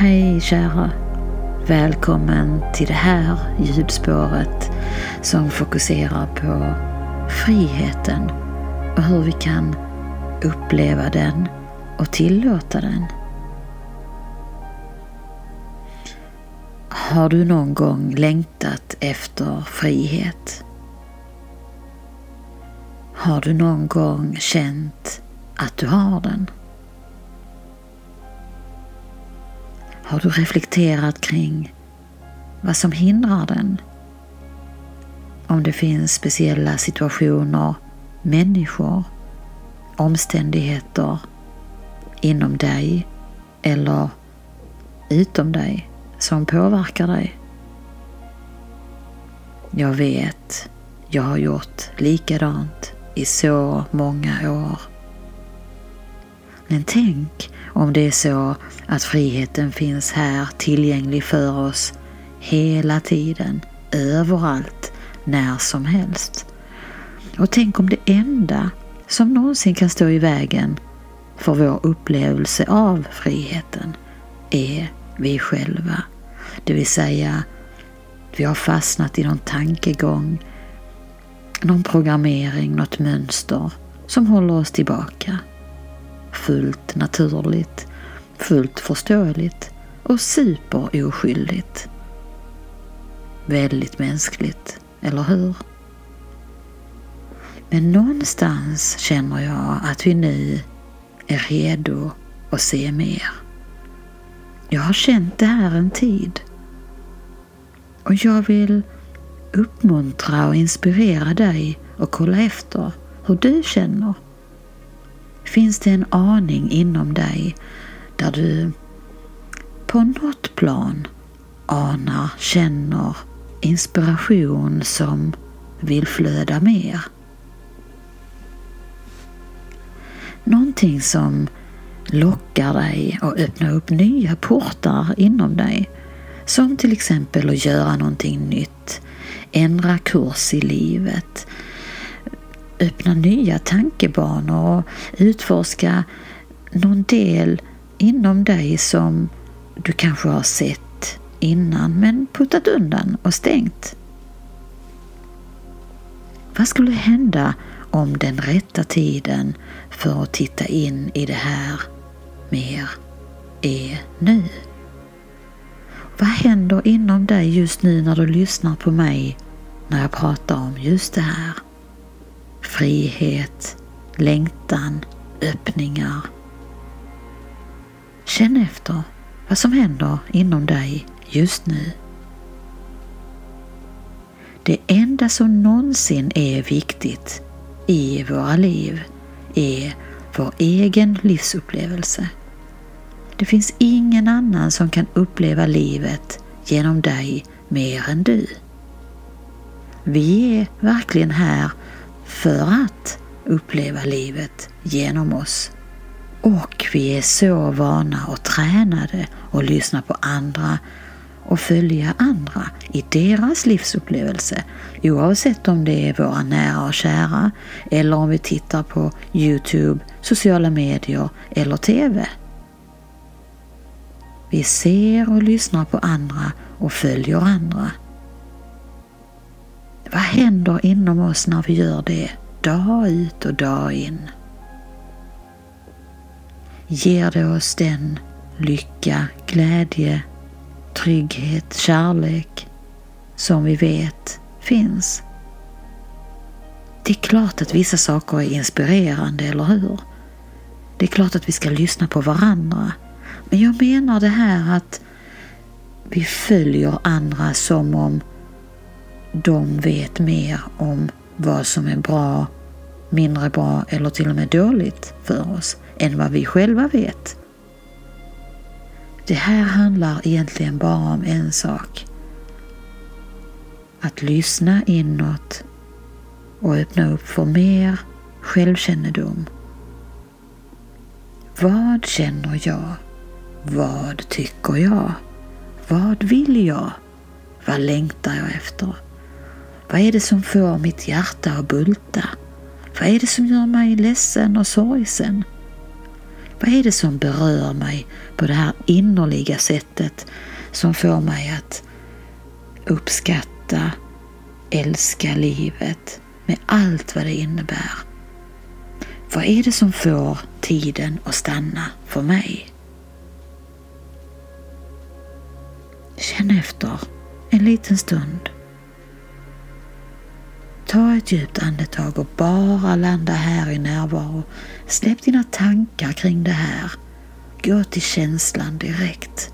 Hej kära! Välkommen till det här ljudspåret som fokuserar på friheten och hur vi kan uppleva den och tillåta den. Har du någon gång längtat efter frihet? Har du någon gång känt att du har den? Har du reflekterat kring vad som hindrar den? Om det finns speciella situationer, människor, omständigheter inom dig eller utom dig som påverkar dig. Jag vet, jag har gjort likadant i så många år. Men tänk om det är så att friheten finns här tillgänglig för oss hela tiden, överallt, när som helst. Och tänk om det enda som någonsin kan stå i vägen för vår upplevelse av friheten är vi själva. Det vill säga, vi har fastnat i någon tankegång, någon programmering, något mönster som håller oss tillbaka. Fullt naturligt, fullt förståeligt och superoskyldigt. Väldigt mänskligt, eller hur? Men någonstans känner jag att vi nu är redo att se mer. Jag har känt det här en tid och jag vill uppmuntra och inspirera dig och kolla efter hur du känner. Finns det en aning inom dig där du på något plan anar, känner inspiration som vill flöda mer? Någonting som lockar dig och öppnar upp nya portar inom dig. Som till exempel att göra någonting nytt, ändra kurs i livet, öppna nya tankebanor och utforska någon del inom dig som du kanske har sett innan men puttat undan och stängt. Vad skulle hända om den rätta tiden för att titta in i det här mer är nu? Vad händer inom dig just nu när du lyssnar på mig när jag pratar om just det här? Frihet, längtan, öppningar. Känn efter vad som händer inom dig just nu. Det enda som någonsin är viktigt i våra liv är vår egen livsupplevelse. Det finns ingen annan som kan uppleva livet genom dig mer än du. Vi är verkligen här för att uppleva livet genom oss. Och vi är så vana och tränade att lyssna på andra och följa andra i deras livsupplevelse oavsett om det är våra nära och kära eller om vi tittar på Youtube, sociala medier eller TV. Vi ser och lyssnar på andra och följer andra. Vad händer inom oss när vi gör det dag ut och dag in? Ger det oss den lycka, glädje, trygghet, kärlek som vi vet finns? Det är klart att vissa saker är inspirerande, eller hur? Det är klart att vi ska lyssna på varandra. Men jag menar det här att vi följer andra som om de vet mer om vad som är bra, mindre bra eller till och med dåligt för oss än vad vi själva vet. Det här handlar egentligen bara om en sak. Att lyssna inåt och öppna upp för mer självkännedom. Vad känner jag? Vad tycker jag? Vad vill jag? Vad längtar jag efter? Vad är det som får mitt hjärta att bulta? Vad är det som gör mig ledsen och sorgsen? Vad är det som berör mig på det här innerliga sättet som får mig att uppskatta, älska livet med allt vad det innebär? Vad är det som får tiden att stanna för mig? Känn efter en liten stund. Ta ett djupt andetag och bara landa här i närvaro. Släpp dina tankar kring det här. Gå till känslan direkt.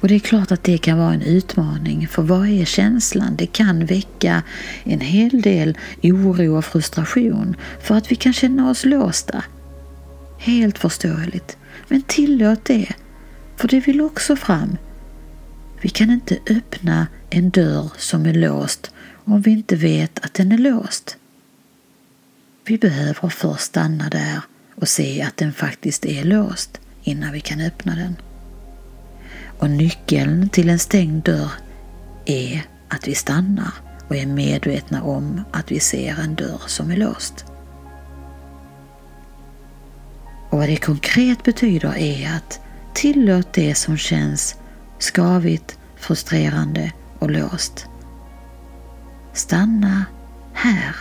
Och det är klart att det kan vara en utmaning, för vad är känslan? Det kan väcka en hel del oro och frustration för att vi kan känna oss låsta. Helt förståeligt. Men tillåt det, för det vill också fram. Vi kan inte öppna en dörr som är låst om vi inte vet att den är låst. Vi behöver först stanna där och se att den faktiskt är låst innan vi kan öppna den. Och nyckeln till en stängd dörr är att vi stannar och är medvetna om att vi ser en dörr som är låst. Och vad det konkret betyder är att tillåt det som känns skavigt, frustrerande och låst. Stanna här.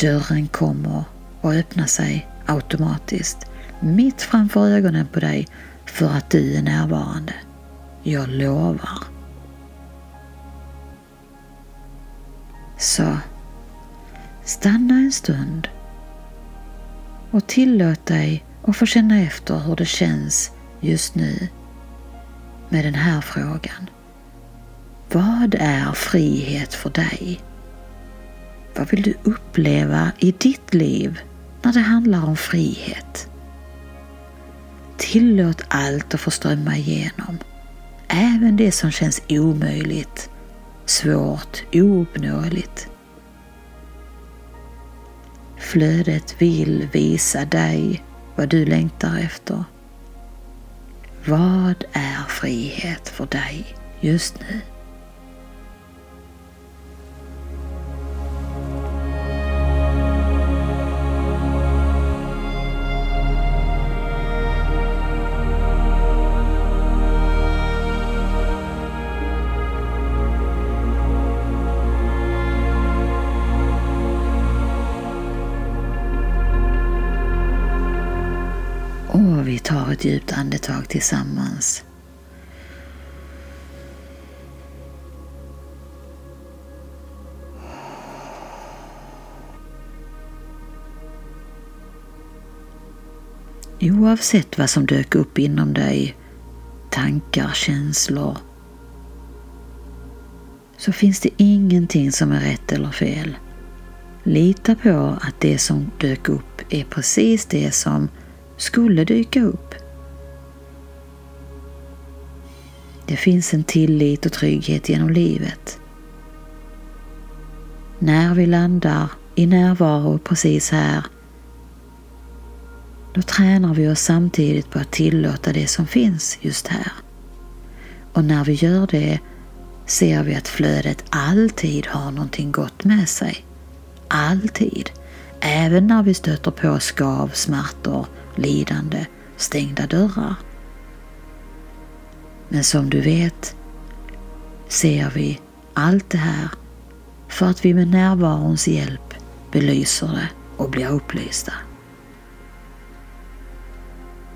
Dörren kommer och öppnar sig automatiskt mitt framför ögonen på dig för att du är närvarande. Jag lovar. Så, stanna en stund och tillåt dig att få känna efter hur det känns just nu med den här frågan. Vad är frihet för dig? Vad vill du uppleva i ditt liv när det handlar om frihet? Tillåt allt att få strömma igenom. Även det som känns omöjligt, svårt, ouppnåeligt. Flödet vill visa dig vad du längtar efter. Vad är frihet för dig just nu? Ett djupt andetag tillsammans. Oavsett vad som dök upp inom dig, tankar, känslor, så finns det ingenting som är rätt eller fel. Lita på att det som dök upp är precis det som skulle dyka upp. Det finns en tillit och trygghet genom livet. När vi landar i närvaro precis här, då tränar vi oss samtidigt på att tillåta det som finns just här. Och när vi gör det ser vi att flödet alltid har någonting gott med sig. Alltid. Även när vi stöter på skav, smärtor lidande, stängda dörrar. Men som du vet ser vi allt det här för att vi med närvarons hjälp belyser det och blir upplysta.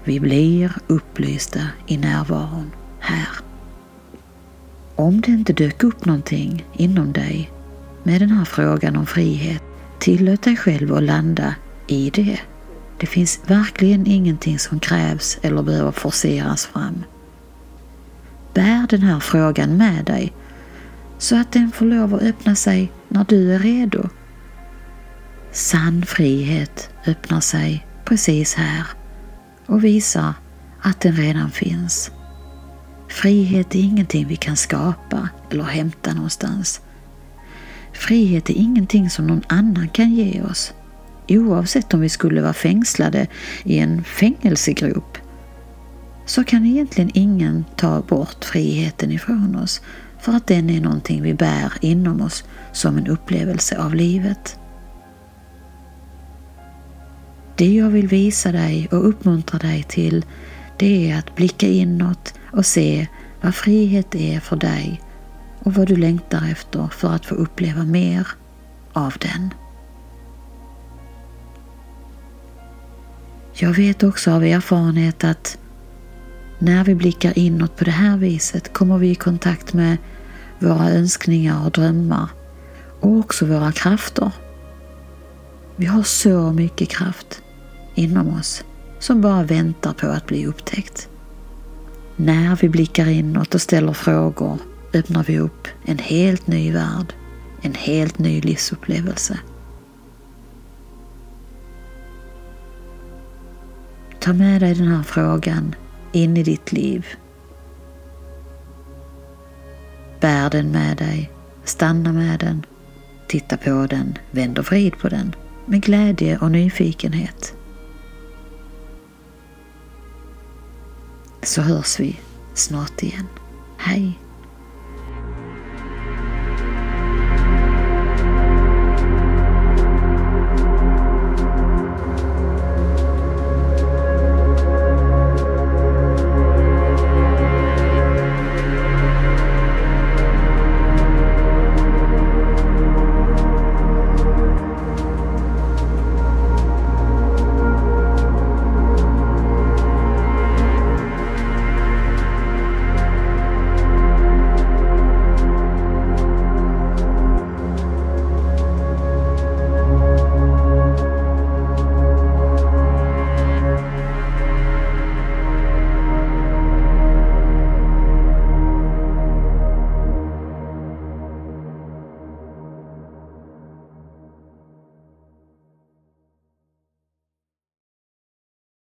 Vi blir upplysta i närvaron här. Om det inte dök upp någonting inom dig med den här frågan om frihet, tillåt dig själv att landa i det det finns verkligen ingenting som krävs eller behöver forceras fram. Bär den här frågan med dig så att den får lov att öppna sig när du är redo. Sann frihet öppnar sig precis här och visar att den redan finns. Frihet är ingenting vi kan skapa eller hämta någonstans. Frihet är ingenting som någon annan kan ge oss oavsett om vi skulle vara fängslade i en fängelsegrop, så kan egentligen ingen ta bort friheten ifrån oss för att den är någonting vi bär inom oss som en upplevelse av livet. Det jag vill visa dig och uppmuntra dig till det är att blicka inåt och se vad frihet är för dig och vad du längtar efter för att få uppleva mer av den. Jag vet också av erfarenhet att när vi blickar inåt på det här viset kommer vi i kontakt med våra önskningar och drömmar och också våra krafter. Vi har så mycket kraft inom oss som bara väntar på att bli upptäckt. När vi blickar inåt och ställer frågor öppnar vi upp en helt ny värld, en helt ny livsupplevelse. Ta med dig den här frågan in i ditt liv. Bär den med dig, stanna med den, titta på den, vänd och vrid på den med glädje och nyfikenhet. Så hörs vi snart igen. Hej!